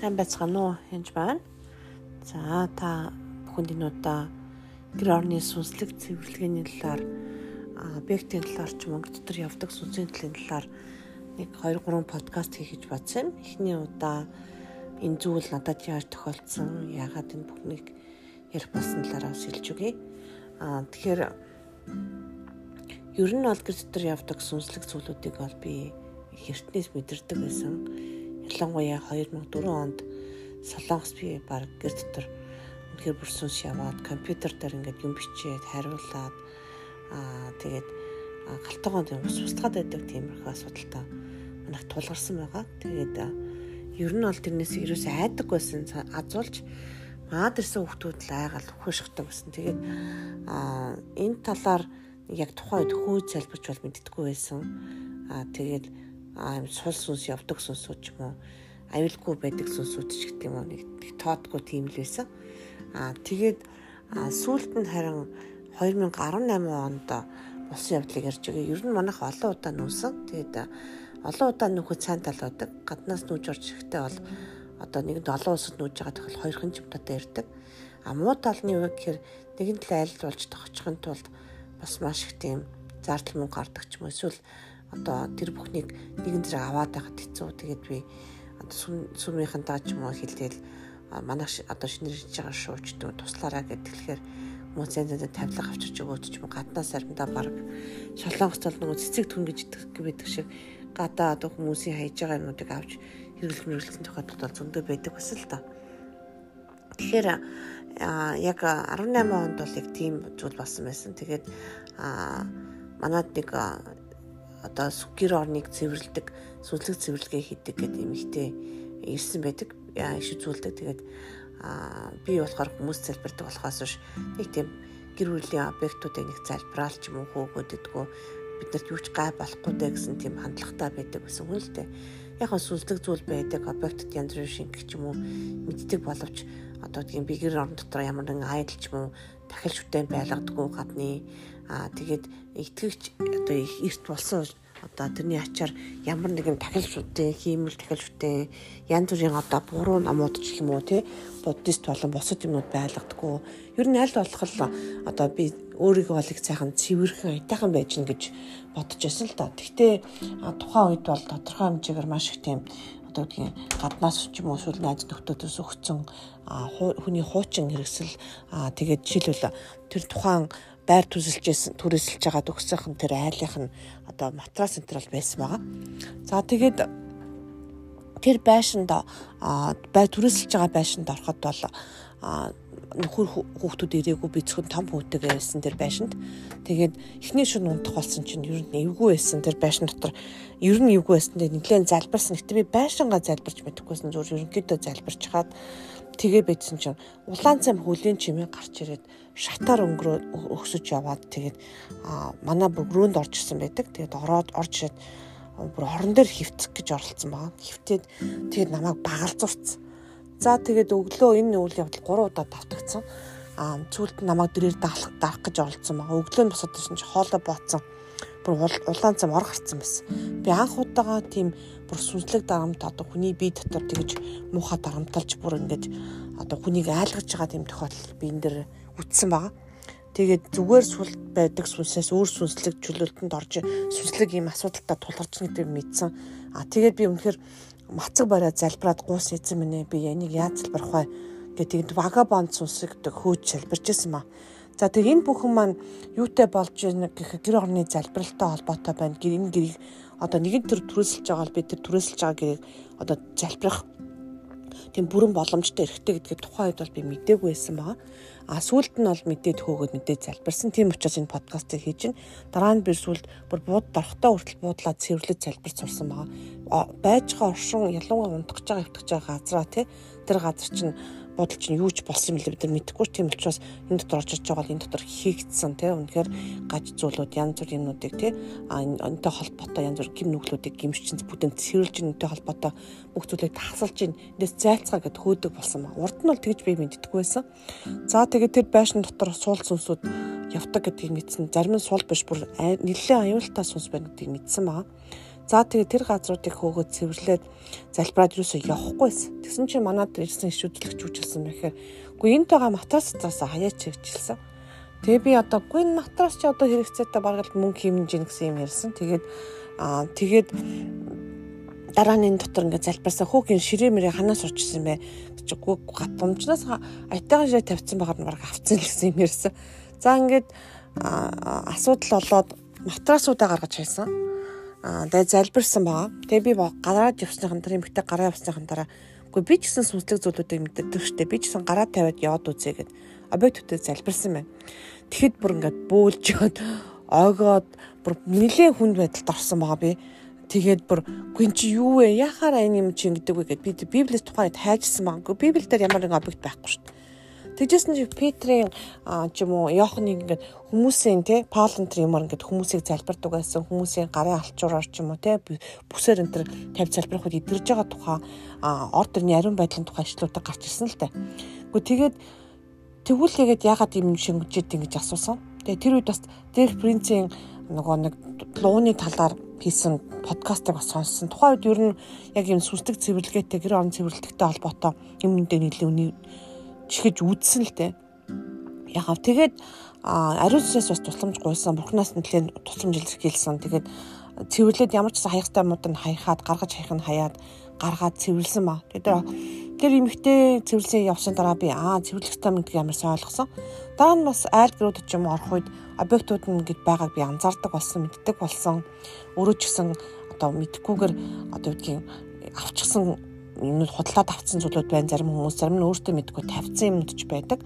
Сайн байцгаана уу? Хинж байна. За та бүхэнд энэ удаа гэр орны сүнслэг цэвэрлэгээний талаар объектын талаар ч мөнгө дотор явдаг сүнсийн талын талаар нэг 2 3 подкаст хийх гэж бодсон юм. Эхний удаа энэ зүйл надад яаж тохиолдсон, яагаад энэ бүхнийг ярих болсон талаараа шилж өгье. Аа тэгэхээр ер нь бол гэр дотор явдаг сүнслэг зүйлүүдийг бол би эртнээс мэдэрдэг байсан ялангуяа 2004 онд Солонгос би баг гэр дотор үнэхээр бүр сүнс яваад компьютер дээр ингээд юм бичээд хариулаад аа тэгээд галтгоонд ус устгаад байдаг тиймэрхүү асуудалтай манайх тулгарсан байгаа. Тэгээд ер нь бол тэрнээс ерөөс айдаг байсан азуулж маад ирсэн хүмүүс л айгаал хөшгтэй байсан. Тэгээд аа энэ талаар яг тухайн үед хөө залбирч бол мэддэггүй байсан. Аа тэгээд аим сул сүнс явдаг сүнсүүд ч юм уу аюулгүй байдаг сүнсүүд ч гэдэг юм уу нэг тоодгүй тийм л байсан. Аа тэгээд сүүлд нь харин 2018 онд болсон явдлыг ярьж байгаа. Ер нь манайх олон удаа нүүсэн. Тэгээд олон удаа нөхөд сайн тал байдаг. Гаднаас нүүж орж ирэхдээ бол одоо нэгэнд олон улсад нүүж байгаа тохиол хоёрхан чимтатай ирдэг. А муу талны үг гэхээр нэгэн талаа аль болж тохичихын тулд бас маш их тийм зардал мөнгө гардаг ч юм эсвэл одоо тэр бүхнийг нэгэн зэрэг аваад байхад хэцүү. Тэгээд би одоо сүмийнхэнтэй ч юм уу хэлгээл манай одоо шинээр хийж байгаа шууч дүү туслаараа гэдэг тэгэхээр мөцөндөө тавилга авчирч өгөөд ч юм уу гаднаас аримдаа баг шолонгост бол нөгөө цэцэг түн гэж байдаг шиг гадаа одоо хүмүүсийн хайж байгаа юмнуудыг авч хэрэглэх мэрэгчлэн тохиолдолд бол зөндөө байдаг бас л та. Тэгэхээр яг 18 онд бол яг тийм зүйл болсон байсан. Тэгээд манад нэг одоо гэр орныг цэвэрлдэг, сүнслэг цэвэрлэгээ хийдэг гэдэг юм ихтэй ирсэн байдаг. Иш үзүүлдэг. Тэгээд би болохоор хүмүүс залбирдаг болохоос биш нэг тийм гэр бүлийн объектуудыг нэг залбираал ч юм уу хөөгөөддгөө биднэрт юу ч гай болохгүй дээ гэсэн тийм хандлагатай байдаг гэсэн хүн л дээ. Яг нь сүнслэг зүйл байдаг объектд янз бүрийн шингэх юм уу мэддэг боловч одоо тийм би гэр орон дотор ямар нэгэн айдал ч юм уу дахил шүтэн байлгадаггүй гадны Аа тэгээд итгэгч одоо их эрт болсон одоо тэрний ачаар ямар нэгэн тахилшуудын хиймэл тахилшуудын янз бүрийн одоо буруу намууд ч юм уу тий буддист болон бусад юмнууд байлгадаггүй. Ер нь аль болох л одоо би өөрийгөө бол их сайхан цэвэрхэн айтайхан байж гэн гэж бодож байсан л да. Гэхдээ тухайн үед бол тодорхой хэмжээгээр маш их тийм одоо тийм гаднаас ч юм уу эсвэл найз нөхдөдөөс өгсөн хүний хуучин хэрэгсэл тэгээд жишээлбэл тэр тухайн байр төсөлжсэн түрээсэлж байгаа төгсөөх нь тэр айлынх нь одоо матрас төр байсан байгаа. За тэгээд тэр байшинд бай түрээсэлж байгаа байшинд ороход бол нөхөр хүүхдүүд ирээгүй би зөвхөн том хүүтэйгээ байсан тэр байшинд. Тэгээд эхний шөнө унтах болсон чинь ер нь эвгүй байсан тэр байшин дотор ер нь эвгүй байсан. Тэгээд нэлээд залбирсан. Гэтэ би байшингаа залбирч мэдэхгүйсэн зүгээр ерөнхийдөө залбирч хаад тэгээ байдсан чинь улаан цам хөлийн чимээ гарч ирээд шатаар өнгөрөө өксөж яваад тэгээд манай бөгрөөнд оржсэн байдаг. Тэгээд ороод орж ирээд бүр орон дээр хөвцөх гэж оролцсон байгаа. Хөвтээд тэгээд намайг багалзуурцсан. За тэгээд өглөө энэ үйл явдал 3 удаа давтагдсан. Аа цүлд намайг дэрээр даалах дарах гэж оролцсон байгаа. Өглөө нь босоод ирсэн чи хоолой бооцсон. Бүр улаан цам ор гарцсан байсан. Би анх удаага тийм бүр сүнслэг дарамт одоо хүний бие дотор тэгж муухай дарамталж бүр ингэж одоо хүнийг айлгаж байгаа тийм тохиолдол би энэ дэр үтсэн байгаа. Тэгээд зүгээр сүл байдаг сүнсээс өөр сүнслэг чөлөөлтөнд орж сүнслэг ийм асуудалтай тулгарч гэдэг мэдсэн. А тэгээд би үнэхээр мацаг бариад залбираад гуус эзэн минь би янийг яаж залбирах вэ гэдэг вагабонд сүнсэг гэдэг хөөж залбирчээсэн маа. За тэг энэ бүхэн маань юутай болж байна гэх гэр орны залбиралтай холбоотой байна. Гэр энэ гэрийг одоо нэгэн төр түрээсэлж байгаа бол бид тэр түрээсэлж байгаа гэрийг одоо залбирах тийм бүрэн боломжтой эрхтэй гэдгийг тухайн үед бол би мдээгүй байсан байгаа. А сүулт нь бол мэдээд хөөгөөд мэдээд залбирсан. Тийм учраас энэ подкастыг хийж байна. Дараа нь би сүулт бүр бууд дорхтой хүртэл буудлаад цэвэрлэж залбирч сурсан байгаа. Байж байгаа оршин ялангуяа унтгаж байгаа хөвтгж байгаа газраа тий тэр газар чинь бодол чинь юу ч болсон юм л бид нар мэдэхгүй тийм учраас энэ дотор орж иж байгаа бол энэ дотор хийгдсэн тий үнэхээр гаж зүйлүүд янз бүр юмнуудыг тий энэтэй холбоотой янз бүр гим нүглүүдийг гимшчин бүтэнд цэвэрлж энэтэй холбоотой бүх зүйлийг тасалж эндээс зайлцгаа гэд хөөдөг болсон ба. Урд нь бол тэгж би мэддэггүй байсан. За тэгээд тэр байшин дотор суул сүнсүүд явдаг гэдгийг мэдсэн. Зарим нь суул биш бүр нэлээд аюултай сүнс байна гэдгийг мэдсэн байгаа За тэгээ тэр газруудыг хөөгөөд цэвэрлээд залбираад юусоо явахгүйсэн. Тэгсэн чинь манад ирсэн иш үзлэгч үчилсэн мэхээр үгүй энд байгаа матрас цаас хаяач чигжилсэн. Тэгээ би одоо үгүй энэ матрас чи одоо хэрэгцээтэй бараг мөнгө хэмнэж гин гэсэн юм ярьсан. Тэгээд аа тэгээд дараа нь энэ дотор ингээд залбирсан хүүгийн ширээ мэрээ ханаас урчсан бэ гэж үгүй гатамжнаас айтайхан ширээ тавьсан байгаад бараг авцсан гэсэн юм ярьсан. За ингээд асуудал болоод матрасуудаа гаргаж хайсан Аа тэгээ залбирсан байгаа. Тэгээ би гараад явсныхан дараа эмэгтэй гараа явсныхан дараа үгүй би ч гэсэн сүнслэг зүйлүүдийг мэддэг штеп. Би ч гэсэн гараа тавиад яваад үзье гэд объектуудыг залбирсан байна. Тэгэхэд бүр ингээд бөөлжөөд ойгоод бүр нэлээд хүнд байдалд орсон байгаа би. Тэгээд бүр гүн чи юу вэ? Яхаар энэ юм чи ингэдэг вэ гэд би Библиэс тухайд хайжсан байгаа. Библиэл дээр ямар нэг объект байхгүй дээ. Тэгжсэн чи Петрийн ч юм уу Йоханыг ингээд хүмүүсийн те Паулын тэр юмар ингээд хүмүүсийг залбирдаг байсан хүмүүсийн гарын алчуураар ч юм уу те бүсээр энэ тэр тавь залбирахад идэрж байгаа тухай орд төрний ариун байдлын тухай ишлүүдийг гарч ирсэн л те. Гэхдээ тэгээд тэгвэл тэгээд ягаад юм шингэжээд ингэж асуусан. Тэгээ тэр үед бас дээрх принцийн нөгөө нэг лууны талаар хийсэн подкастыг бас сонссон. Тухайн үед ер нь яг юм сүнслэг цэвэрлэгээтэй гэр орон цэвэрлэгтэй холбоотой юм дээр нэлээд чихэж үдсэн л дээ. Яхав тэгээд ариун сүнсээс бас тусламж гуйсан. Бурхнаас нэлээд тусламж илэрхийлсэн. Тэгээд цэвэрлээд ямар ч хаяхтай мууд нь хаяхаад гаргаж хаях нь хаяад гаргаад цэвэрлсэн ба. Тэгээд тэр эмэгтэй цэвэрлсэн явсан дараа би аа цэвэрлэхтэй мэн ямар сайн ойлгосон. Дараа нь бас айл гэрүүд ч юм орох үед объектууд нь ингэж байгааг би анзаардаг болсон, мэддэг болсон. Өөрөө ч гэсэн одоо мэдхгүйгээр одоо үгдгийн авчихсан юмнууд худалдаад авцсан зүйлүүд байна. Зарим хүмүүс зарим нь өөртөө мэдгүй тавьсан юмнууд ч байдаг.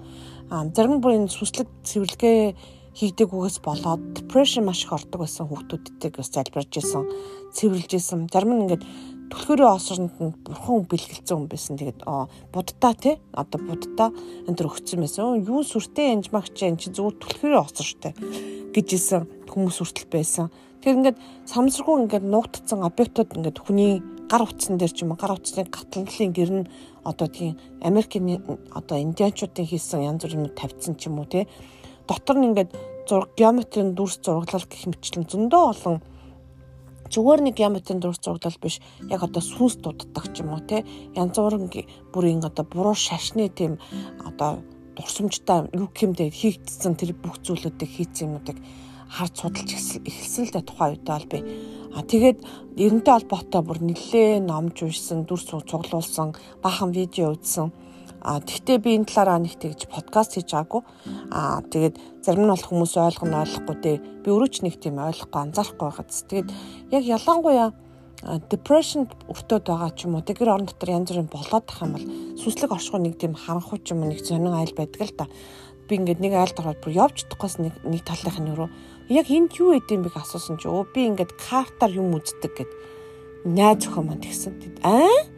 А зарим нь бүр энэ сүслэг цэвэрлэгээ хийдэггүйгээс болоод depression маш их ордог байсан хүүхдүүдтэйг бас залбирж исэн, цэвэрлж исэн. Зарим нь ингээд түлхүүрийн осронд нь бурхан бэлгэлцсэн хүн байсан. Тэгээд буддаа тий одоо буддаа энэ төр өгцөн байсан. Юу сүртэй янжмагч энэ чи зүгээр түлхүүрийн осор штэ гэж исэн хүмүүс хүртэл байсан. Тэгэхээр ингээд самсргүй ингээд нуугдсан объектууд ингээд хүний гар утсан дээр ч юм уу гар утсны гатлалын гэр нь одоо тийм Америкийн одоо индианчуудын хийсэн янз бүрийн тавьсан ч юм уу тий. Дотор нь ингээд зураг геометрийн дүрс зураглал гэх мэтлэн зөндөө олон зүгээр нэг геометрийн дүрс зураглал биш яг одоо сүнс дууддаг ч юм уу тий. Янз бүрийн бүрийн одоо буруу шашны тийм одоо дурсамжтай юу гэмдээ хийгдсэн тэр бүх зүйлүүдийг хийцэн юмнуудыг харж судалж эхэлсэн л да тухайн үед бол би А тэгээд эрентэй холбоотой бүр нэлээ номж уншсан, дүр цуглуулсан, баахан видео үзсэн. А тэгтээ би энэ талаараа нэг тэгж подкаст хийж байгаагүй. А тэгээд зарим нь бол хүмүүс ойлгоно ойлгохгүй дээ. Би өөрөө ч нэг тийм ойлгохгүй анзаарахгүй байгааз. Тэгээд яг ялангуяа depression өртөөд байгаа ч юм уу тэр орон дотор янз бүрийн болоод тах юм бол сүнслэг оршихуй нэг тийм харанхуй ч юм уу нэг сонин айл байдаг л да. Би ингээд нэг айлд ороод бүр явж чадахгүйс нэг нэг талынх нь юу яг энд юу идэм бэг асуусан чи өө би ингээд картаар юм үздэг гэд найз өхөө манд гисэн. Аа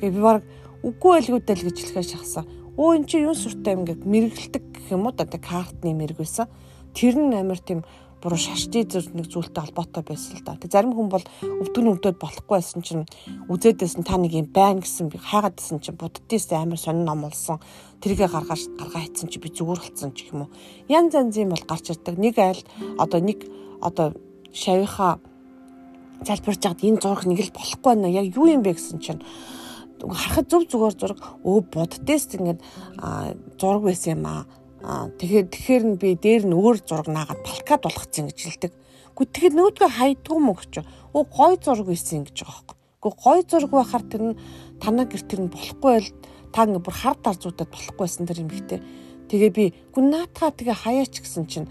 гэ би баг үгүй байлгүйдэл гэж хэлэхээ шахсан. Өө эн чи юу сүртэй юм ингээд мэргэлдэг гэх юм уу да картны мэрэг байсан. Тэр нь амар тийм буруу шашны зүр нэг зүйлтэй холбоотой байсан л да. Тэг зарим хүн бол өвдгөн өвдөд болохгүй байсан чинь үзээдсэн та нэг юм байна гэсэн би хайгаадсэн чинь буддист амар сонин ном болсон. Тэргээ гаргаж гаргаа хийсэн чи би зүгээр болсон ч юм уу. Ян занзын бол гарч ирдэг. Нэг айл одоо нэг одоо шавийнхаа залбирж байгаад энэ зураг нэг л болохгүй байна. Яг юу юм бэ гэсэн чинь харахад зөв зүгээр зураг өө буддист ингээд зураг байсан юм аа тэгэхээр тэгэхээр нь би дээр нь өөр зураг наагаад балкад болгоцсон гэж хэлдэг. Гү тэгэхээр нөөдгөө хайдгүй мө гэж. Оо гой зураг байсан гэж байгаа байхгүй. Гү гой зураг байхаар тэр нь танаа гэр тэр нь болохгүй байл та ингээ бүр хар дарзуудад болохгүй байсан тэр юм ихтэй. Тэгээ би гү наатаа тэгээ хаяач гэсэн чинь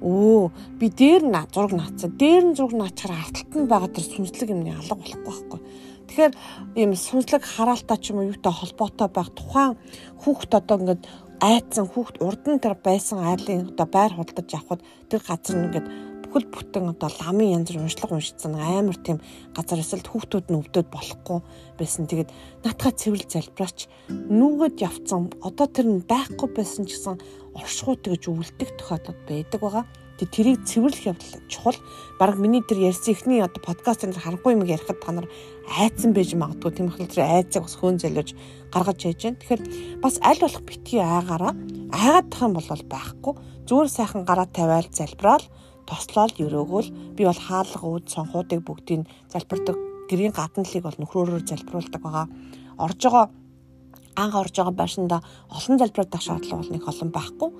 өө би дээр нь зураг наацсан. Дээр нь зураг наачаар арталт нь байгаа тэр сүнслэг юмны алга болохгүй байхгүй. Тэгэхээр ийм сүнслэг хараалтаа ч юм уу юутай холбоотой байх тухайн хүүхд одоо ингээд айцсан хүүхд урд нь тэр байсан айлын одоо байр худалдаж авахд тэр газар нь ингээд бүхэл бүтэн одоо ламын янз бүр уншлага уншицсан амар тийм газар эсвэл хүүхдүүд нь өвдөд болохгүй байсан. Тэгээд наатахаа цэвэрл залбираач нүгэд явцсан. Одоо тэр нь байхгүй байсан ч гэсэн оршихуй тэгж өвлдөг тохиолдол байдаг байгаа. Тэг тэрийг цэвэрлэх явдал чухал. Бараг миний тэр ярьсан ихний одоо подкаст энэ харахгүй юм ярихад та нар айцсан байж магадгүй. Тийм их л тэр айцыг бас хөөн зөлөж гаргаж яаж байна. Тэгэхээр бас аль болох битгий айгаараа айгаад тах юм бол байхгүй. Зүгээр сайхан гараа тавиал залбираал тослоод өрөөгөл би бол хаалга ууд сонхуудыг бүгдийг залбирдаг гэрийн гадналыг бол нөхрөөрөөр залбируулдаг байгаа. Орж байгаа анх орж байгаа байшинда олон залбирдаг шаардлага бол нэг олон байхгүй.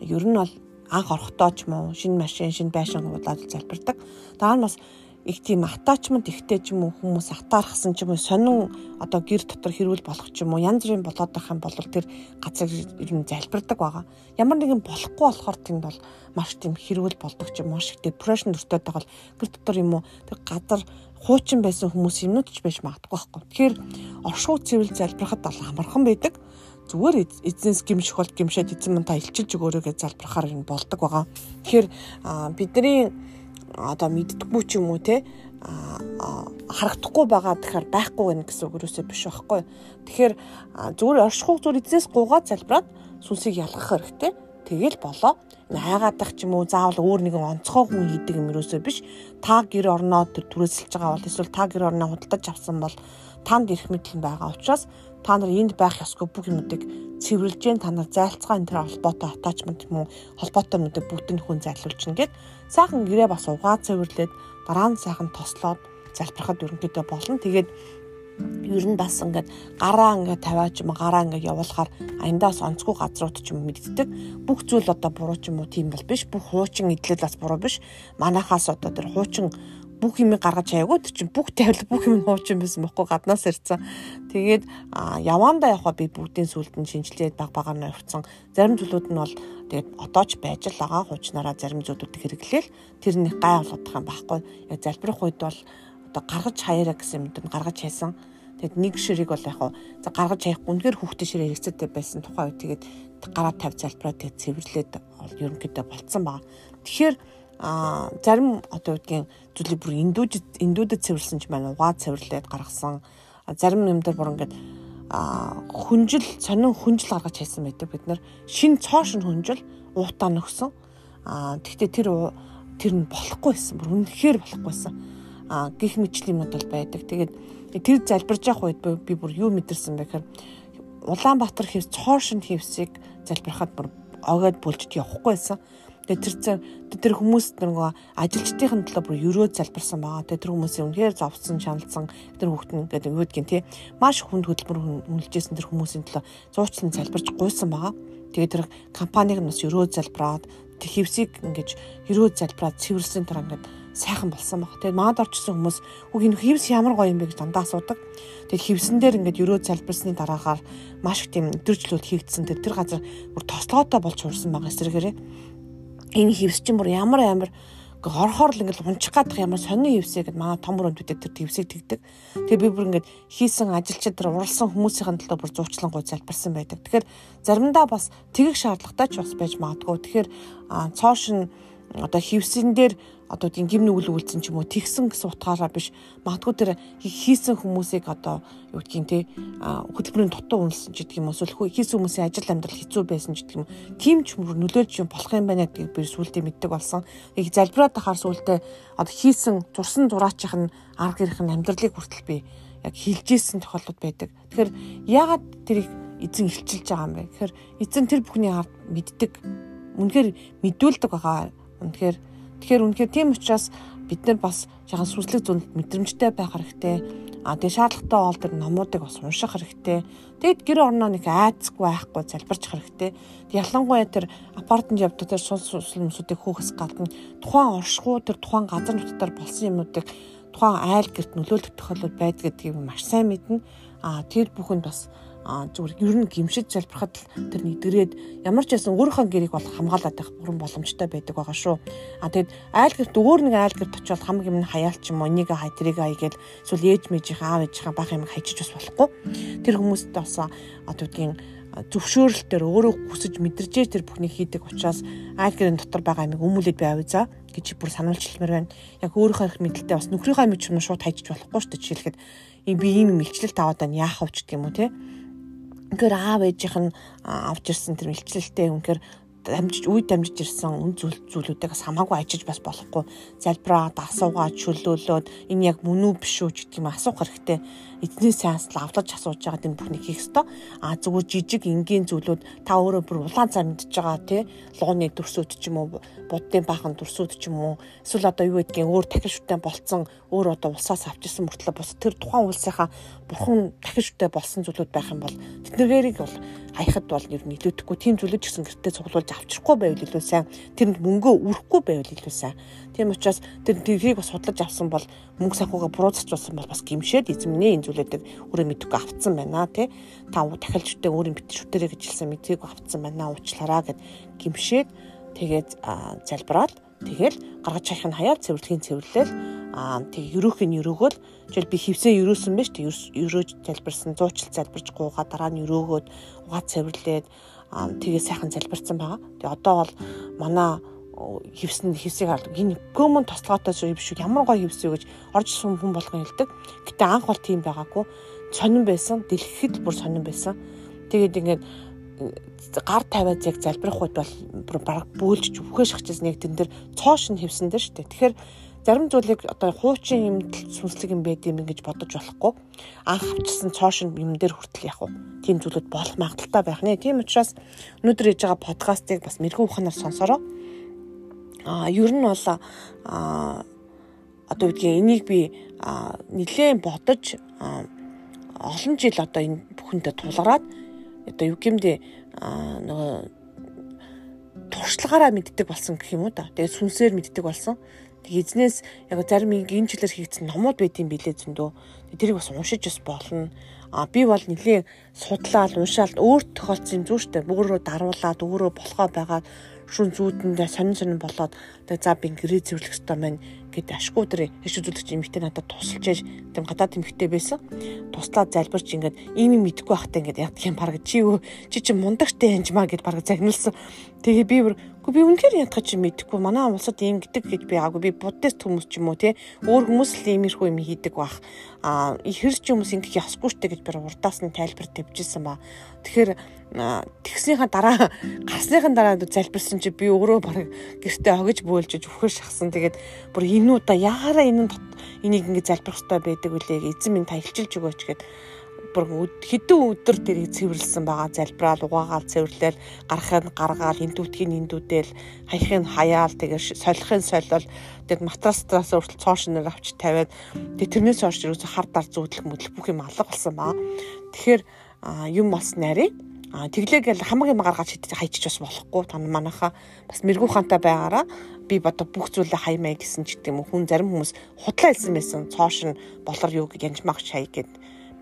Ер нь бол анх орохдоо ч юм уу шинэ машин, шинэ байшин уудаад залбирдаг. Дараа нь бас их тийм атачмент ихтэй ч юм уу хүмүүс атаархсан ч юм уу сонин одоо гэр дотор хэрүүл болох ч юм уу янз бүрийн болоод байх юм бол тэр газар ер нь залбирдаг байгаа. Ямар нэгэн болохгүй болохоор тэнд бол маш тийм хэрүүл болдог ч юм уу их депрешн төртөд байгаа бол гэр дотор юм уу тэр газар хуучин байсан хүмүүс юмнууд ч байж магадгүй байхгүй. Тэгэхээр оршуу цэвэр залбирахад бол амархан байдаг зүгээр эзнээс гимших бол гимшээд эзэн мань та илчилж өгөөрэй гэж залбирахаар юм болдог байгаа. Тэгэхээр бидний одоо мэддэггүй ч юм уу те харагдахгүй байгаа тэгэхээр байхгүй гэнэ гэсэн үг юусоо биш байхгүй. Тэгэхээр зүгээр оршихуй зүгээр эзнээс гуугаад залбираад сүнсийг ялгах хэрэгтэй. Тэгэл болоо. Хайгаадах ч юм уу заавал өөр нэгэн онцгой хүн хийдэг юм юусоо биш. Та гэр орноо түрээсэлж байгаа бол эсвэл та гэр орноо худалдаж авсан бол танд ирэх мэдлэн байгаа учраас та нар энд байх ёсгүй бүх юмнуудыг цэвэрлж та нар зайлцгаа энэ төр холбоотой attachment юм уу холбоотой юмнуудыг бүгдийг хүн зайлуулж гин гэд сайхан гэрээ бас угаа цэвэрлээд дараа нь сайхан тослоод залбирахад ерөнхийдөө болно. Тэгээд ер нь бас ингээд гараа ингээд тавиач юм гараа ингээд явуулахаар аяндаас онцгүй газрууд ч юм мэддэг. Бүх зүйл одоо буруу ч юм уу тийм бол биш. Бүх хуучин идэл бас буруу биш. Манахаас одоо тэр хуучин бүх юм гаргаж чаяагүй тэр чинь бүх тавил бүх юм хуучин байсан бохгүй гаднаас ирсэн. Тэгээд явандаа явхаа би бүгдийн сүлд нь шинжилээд баг багаар нь явцсан. Зарим зүйлүүд нь бол тэгээд одоо ч байж л байгаа хуучнараа зарим зүйлүүдийг хэрэглээл тэр нэг гай болгох юм байхгүй. Яг залбирах үед бол одоо гаргаж хаяараа гэсэн юмд нь гаргаж хайсан. Тэгэд нэг ширийг бол яг за гаргаж хаяхгүй үнээр хүүхдээ ширээ хэрэгцээтэй байсан тухай үед тэгээд гараа тавь залбираа тэгээд цэвэрлээд ерөнхийдөө болцсон байгаа. Тэгэхээр а зарим одоо үгдгийн зүйлийг бүр индүүдэд индүүдэд цэвэрлсэн ч маань угаа цэвэрлээд гаргасан. Зарим юм дээр бүр ингээд хүнжил сонин хүнжил гаргаж хайсан байдаг. Бид нар шин цоошин хүнжил уутаа нөхсөн. А тэгтээ тэр тэр нь болохгүй байсан. Бүр үнэхээр болохгүйсэн а гих мэтлэн юмуд бол байдаг. Тэгээд тэр залбирж явах үед би бүр юу мэдэрсэн бэ гэхээр Улаанбаатар хэв цоошин хэвсийг залбирахад бүр огоод бүлжд явахгүй байсан Тэгээ тэр тэр хүмүүс нөгөө ажилчдын төлөө бүр өрөө залбирсан байгаа. Тэгээ тэр хүмүүсийн үнэхээр зовсон, шаналсан тэр хүүхд нь гэдэг гэдгийг тий маш хүнд хөдөлмөр үнэлжсэн тэр хүмүүсийн төлөө зуучлан залбирч гуйсан байгаа. Тэгээ тэр компаниг нь бас өрөө залбираад тэр хевсийг ингэж өрөө залбираад цэвэрлсэн тэр ингээд сайхан болсон баг. Тэгээд маад орчсон хүмүүс үг энэ хевс ямар гоё юм бэ гэж дандаа асуудаг. Тэгээд хевсэн дээр ингээд өрөө залбирсны дараагаар маш их тийм өдөржлүүд хийгдсэн. Тэр газар бүр тослогоотой болж хуурсан байгаа эсрэгээрээ энэ хевс чинь бүр ямар амар орхоор л ингээл унчих гадах ямар сонин хевсээ гэд манай том өрөөндүүдэд тэр хевсийг тэгдэг. Тэгээ би бүр ингээд хийсэн ажилчид нар уралсан хүмүүсийн төлөө бүр зуучлан гой залбирсан байдаг. Тэгэхээр заримдаа бас тэгэх шаардлагатай ч бас байж магадгүй. Тэгэхээр цоошин одоо хевсэн дээр одоо тийм гим нүгэл үйлцэн ч юм уу тэгсэн гэсэн утгаараа биш. Магадгүй тэр хийсэн хүмүүсийг одоо юу гэдгийг те хөтөлбөрийн дутуу үнэлсэн ч гэдэг юм уу эсвэл хийсэн хүмүүсийн ажил амьдрал хэцүү байсан ч гэдэг юм тийм ч нөлөөлж юм болох юм байна гэдгийг би сүултээ мэддэг болсон. Их залбираад тахаар сүултээ одоо хийсэн зурсан зураачих нь арга нь амьдралыг хүртэл би яг хилжсэн тохиолдол байдаг. Тэгэхээр яагаад тэрийг эзэн илчилж байгаа юм бэ? Гэхээр эзэн тэр бүхний ард мэддэг. Үнэхээр мэдүүлдэг байгаа үнэхээр Тэгэхээр үнэхээр тийм учраас бид нар бас жаахан сүнслэг зүнд мэдрэмжтэй байх хэрэгтэй. А тэгээ шаардлагатай бол тэр номуудыг бас унших хэрэгтэй. Тэгэд гэр орноо нэг айцгүй байхгүй залбирч хэрэгтэй. Ялангуяа тэр апартмент явдаг тэр сул сүсэл хүмүүсүүдийг хөөхс гадна тухайн оршихуй тэр тухайн газар нутгаар болсон юмнуудыг тухайн айл гэрт нөлөөлөх тохиолдол байдаг гэдгийг маш сайн мэднэ. А тэр бүхэнд бас зүгээр ер нь гимшиж залбирахад тэр нэгдгэрээд ямар ч байсан өөрийнхөө гэрийг бол хамгаалаад байх бүрэн боломжтой байдаг байгаа шүү. А тэгэд айл гэрт өөр нэг айл гэрт очиод хамаг юм хаяалч юм уу энийг хай тэрийг хай гээл эсвэл ээж мэжийн аав ээжийн бах юм хайчиж бас болохгүй. Тэр хүмүүст бас одоо үгдгийн зөвшөөрөлтөөр өөрөө хүсэж мэдэрчээ тэр бүхнийг хийдэг учраас айл гэрийн дотор байгаа юмыг өмүүлээд байв за гэж бүр сануулж хэлмээр байна. Яг өөрийнхөө мэдлэлтэй бас нөхрийнхөө мэд юм шууд хайчиж болохгүй шүү дээ. Жишээлхэд би ийм мэлчлэл таваад байна яах вэ гэх юм уу те Үнэхээр аав ээжийнх нь авч ирсэн тэр илчлэлтэй үнэхээр дамжиж үе дамжиж ирсэн үн зүйл зүйлүүдээс хамаагүй ажиж бас болохгүй. Залбираад асуугаад чөлөөлөөд энэ яг мөн үү биш үү гэдэг юм асуух хэрэгтэй эзнээс сеанс лавлаж асууж байгаа энэ бүхнийг хийх ёстой а зүгээр жижиг энгийн зүйлүүд та өөрөө бүр улаан цаа мэдж байгаа тий лууны дүрсүүд ч юм уу буддын баахан дүрсүүд ч юм уу. Эсвэл одоо юу гэдгийг өөр дахин шүтэн болцсон өөр одоо улсаас авчирсан мөртлөө бус тэр тухайн улсынхаа бурхан дахин шүтэн болсон зүйлүүд байх юм бол тэднэрийг бол хаяхад бол ер нь илүүдэхгүй тийм зүйлүүд ч гэсэн гэртээ цуглуулж авчрахгүй байвал илүү сайн. Тэрэнд мөнгөө үрхгүй байвал илүү сайн тийм учраас тэр тэрийг бас судлаж авсан бол мөнгө санхугаа буруутсалсан бол бас гимшээд эзэмнээ энэ зүйлүүдийг өөрөө мэдгүй авцсан байна тий та дахиалжтай өөрийн бит шүтэрэ гэж хэлсэн мэдгийг авцсан байна уучлаараа гэд гимшээд тэгээд залбираад тэгэл гаргаж хайх нь хаяа цэвэрлэгийн цэвэрлэл аа тэг ерөөх нь ерөөгөл жишээл би хевсээ ерөөсөн байж тэг ерөөж залбирсан зуучил залбирч гуугаа дараа нь ерөөгөөд угаа цэвэрлээд тэгээ сайхан залбирсан байгаа. Тэг одоо бол манай хевсэн хевсийг хардаг. Энэ гөмөн тослоготой шүү биш үү? Ямар гоё хевсээ гэж орж сум хүн болгон хэлдэг. Гэтэ анх бол тийм байгаагүй. Сонин байсан. Дэлгэхэд бүр сонин байсан. Тэгээд ингээд гар тавиад яг залбирах үед бол баг бөөлж өвхөө шахчихсан яг тэн дээр цоош нь хевсэн дээр шүү дээ. Тэгэхээр зарим зүйлийг одоо хуучин юм сүнслэг юм байд юм гэж бодож болохгүй анх авчирсан цоош юм дээр хүртэл яг уу тийм зүйлүүд болох магадaltaй байх нэ тийм учраас өнөөдөр хийж байгаа подкастыг бас мэрэгүү ухаанаар сонсороо а ер нь бол а одоо үгдгийн энийг би нэлээд бодож олон жил одоо энэ бүхэндээ тулгараад одоо юу гэмдэ нөгөө туршлагаараа мэддэг болсон гэх юм уу да. Тэгээд сүнсээр мэддэг болсон. Тэг эзнээс яг зарим энэ жилээр хийгдсэн номууд байт юм билээ зөндөө. Тэрийг бас уншиж бас болно. А би бол нэлээ судлаад уншаал өөрт тохиолдсон юм зү штэ. Бүгрөө даруулаад өөрөө болохоо байгаад шүн зүүдэндээ сонин сонин болоод за би гэрээ зэвэрлэх ёстой маань гэд ашгүй дээр хэш үзүүлэгч эмэгтэй надад тусалж яж тэм гадаад эмэгтэй байсан. Туслаад залбирч ингээд ийм юм мэдэхгүй байхдаа ингээд яддаг юм баг чи юу чи чи мундагтай янжмаа гэд баг загнуулсан. Тэгээ би бүр би үнэхээр ядах чи мэдэхгүй. Манай улсад ийм гэдэг гэж би аагүй. Би буддист хүмүүс ч юм уу те өөр хүмүүс л иймэрхүү юм хийдэг бах. Аа ихэрч хүмүүс ингэх ясгүй штэ гэж би урдаас нь тайлбар тавьчихсан ба. Тэгэхээр тэгснийхаа дараа гарсныхаа дараа залбирсан чи би өөрөө баг гэртээ огж бөөлж өвхөр шахсан. Тэгээд бүр энэ удаа яараа энэ энийг ингэ залбирх хэрэгтэй байдаг үлээ. Эзэн минь та илчилж өгөөч гэд бүр хэдэн өдөр тэрийг цэвэрлсэн байгаа залбираал угаагаал цэвэрлээл гарахын гаргаал эндүүдхийн эндүүдэл хаяхын хаяал тэгээ солихын солиол тэгээд матрастраас хүртэл цоош нэр авч тавиад тэгээд тэрнээс хойш юу хар дар зүүдлэх мэдлэх бүх юм алга болсон баа. Тэгэхээр юм бас нарийн А тэглээг л хамаг юм гаргаж хайчих бас болохгүй. Та манайха бас мэрэгүү хантай байгаараа би бодо бүх зүйлээ хаймаа гэсэн ч гэдэг юм хүн зарим хүмүүс худлаа хэлсэн байсан. Цоош нь болор юу гэж янжмах шай гэд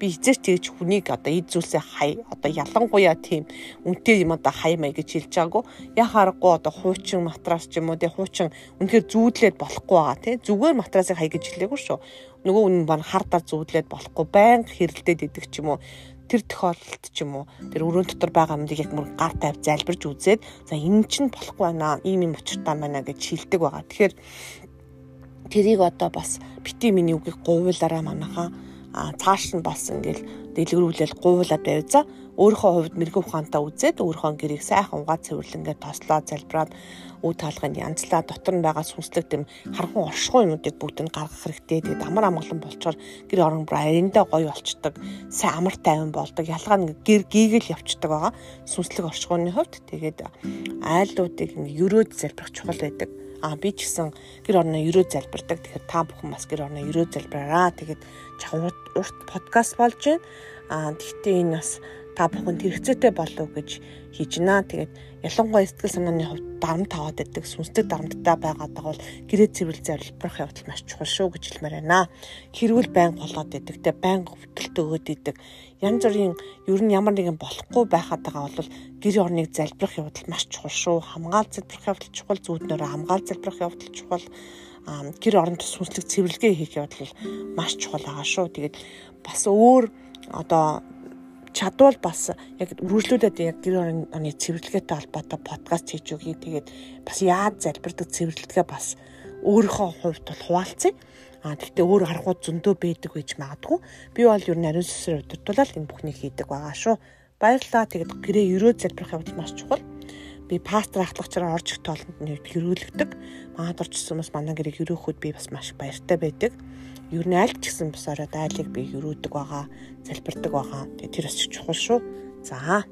би хизээч тэгж хүнийг одоо эд зүйлсээ хай одоо ялангуяа тийм үнтэй юм одоо хай маяг гэж хэлж байгаагүй. Яа харахгүй одоо хуучин матрас ч юм уу тий хуучин үнэхээр зүүдлээд болохгүй байгаа тий. Зүгээр матрасыг хай гэж хэлээгүй шүү. Нөгөө үнэн баг хардаар зүүдлээд болохгүй. Байнга хэрэлдээд идэг ч юм уу. Тэр тохиолдолд ч юм уу. Тэр өрөөнд дотор байгаа юмдыг яг мөр гар тавь залбирж үзээд за энэ чинь болохгүй байна ийм юм учиртай байна гэж шилдэг байгаа. Тэгэхээр тэрийг одоо бас бити миний үгийг говьлаараа манахаа цааш нь бас ингээл дэлгэрүүлэл гуйлаад байв за өөрийнхөө хувьд мэрэгүү ухаантай үзээд өөрийнхөө гэрийг сайхан угаа цэвэрлэнгээ тослоо залбираад үе таалганд янзлаа дотор нь байгаа сүнслэг тэм хархан оршихуй юмнуудыг бүгд нь гаргах хэрэгтэй. Тэгээд амар амгалан болчоор гэр орон бүр аяндаа гоё болчдөг. Сайн амар тайван болдог. Ялгаа нь гэр гийгэл явцдаг байгаа. Сүнслэг оршихуйны хувьд тэгээд айлуудыг ерөөд залбирах чухал байдаг а би ч гэсэн гэр орноо ерөө залбирдаг. Тэгэхээр та бүхэн бас гэр орноо ерөө залбираараа. Тэгээд урт подкаст болж байна. А тэгтээ энэ бас та бүхэнд хэрэгцээтэй болов гэж хийж байна. Тэгээд ялангуяа сэтгэл санааны хувьд дарамт таваад байдаг сүнслэг дарамттай байгаад байгаа бол гэрээ цэвэрлэл залбирах явдал маш чухал шүү гэж хэлмээр байна. Хэрүүл байн болоод байдаг. Тэ байн өвдөлтөө өгöd идэг янз бүрийн ер нь ямар нэгэн болохгүй байхад байгаа бол гэр орныг залбирах явдал маш чухал шүү. Хамгаал залбирах явдал чухал, зүуднөрөө хамгаал залбирах явдал чухал гэр оронд сүнслэг цэвэрлэгээ хийх явдал маш чухал байгаа шүү. Тэгээд бас өөр одоо чадвал бас яг үргэлжлүүлээд яг гэр орны цэвэрлэгээтэй холбоотой подкаст хийж өгье. Тэгээд бас яаж залбирдаг цэвэрлэгээ бас өөрийнхөө хувьд бол хуваалцъя. А тэгтээ өөр аргууд зөндөө байдаг гэж магадгүй. Би бол ер нь ариун сүсрээр удирдуулаад энэ бүхнийг хийдэг байгаа шүү. Баярлалаа. Тэгээд гэрээ өрөө залбирах явдал маш чухал. Би пастор ахлагчаар орж их тоолонд нь хөрөөлөгдөг. Манад орчихсон хүмүүс манай гэрийг хөрөөхөд би бас маш баяртай байдаг. Юу нь аль ч гэсэн бас орой дайлыг би хөрөөдөг байгаа, залбирдаг байгаа. Тэгээ тэр бас чухал шүү. За.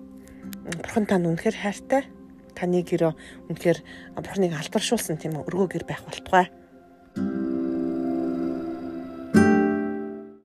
Бурхан тань үнэхээр хайртай. Таны гэрөө үнэхээр бурхныг алдаршуулсан тийм өргөө гэр байх болтугай.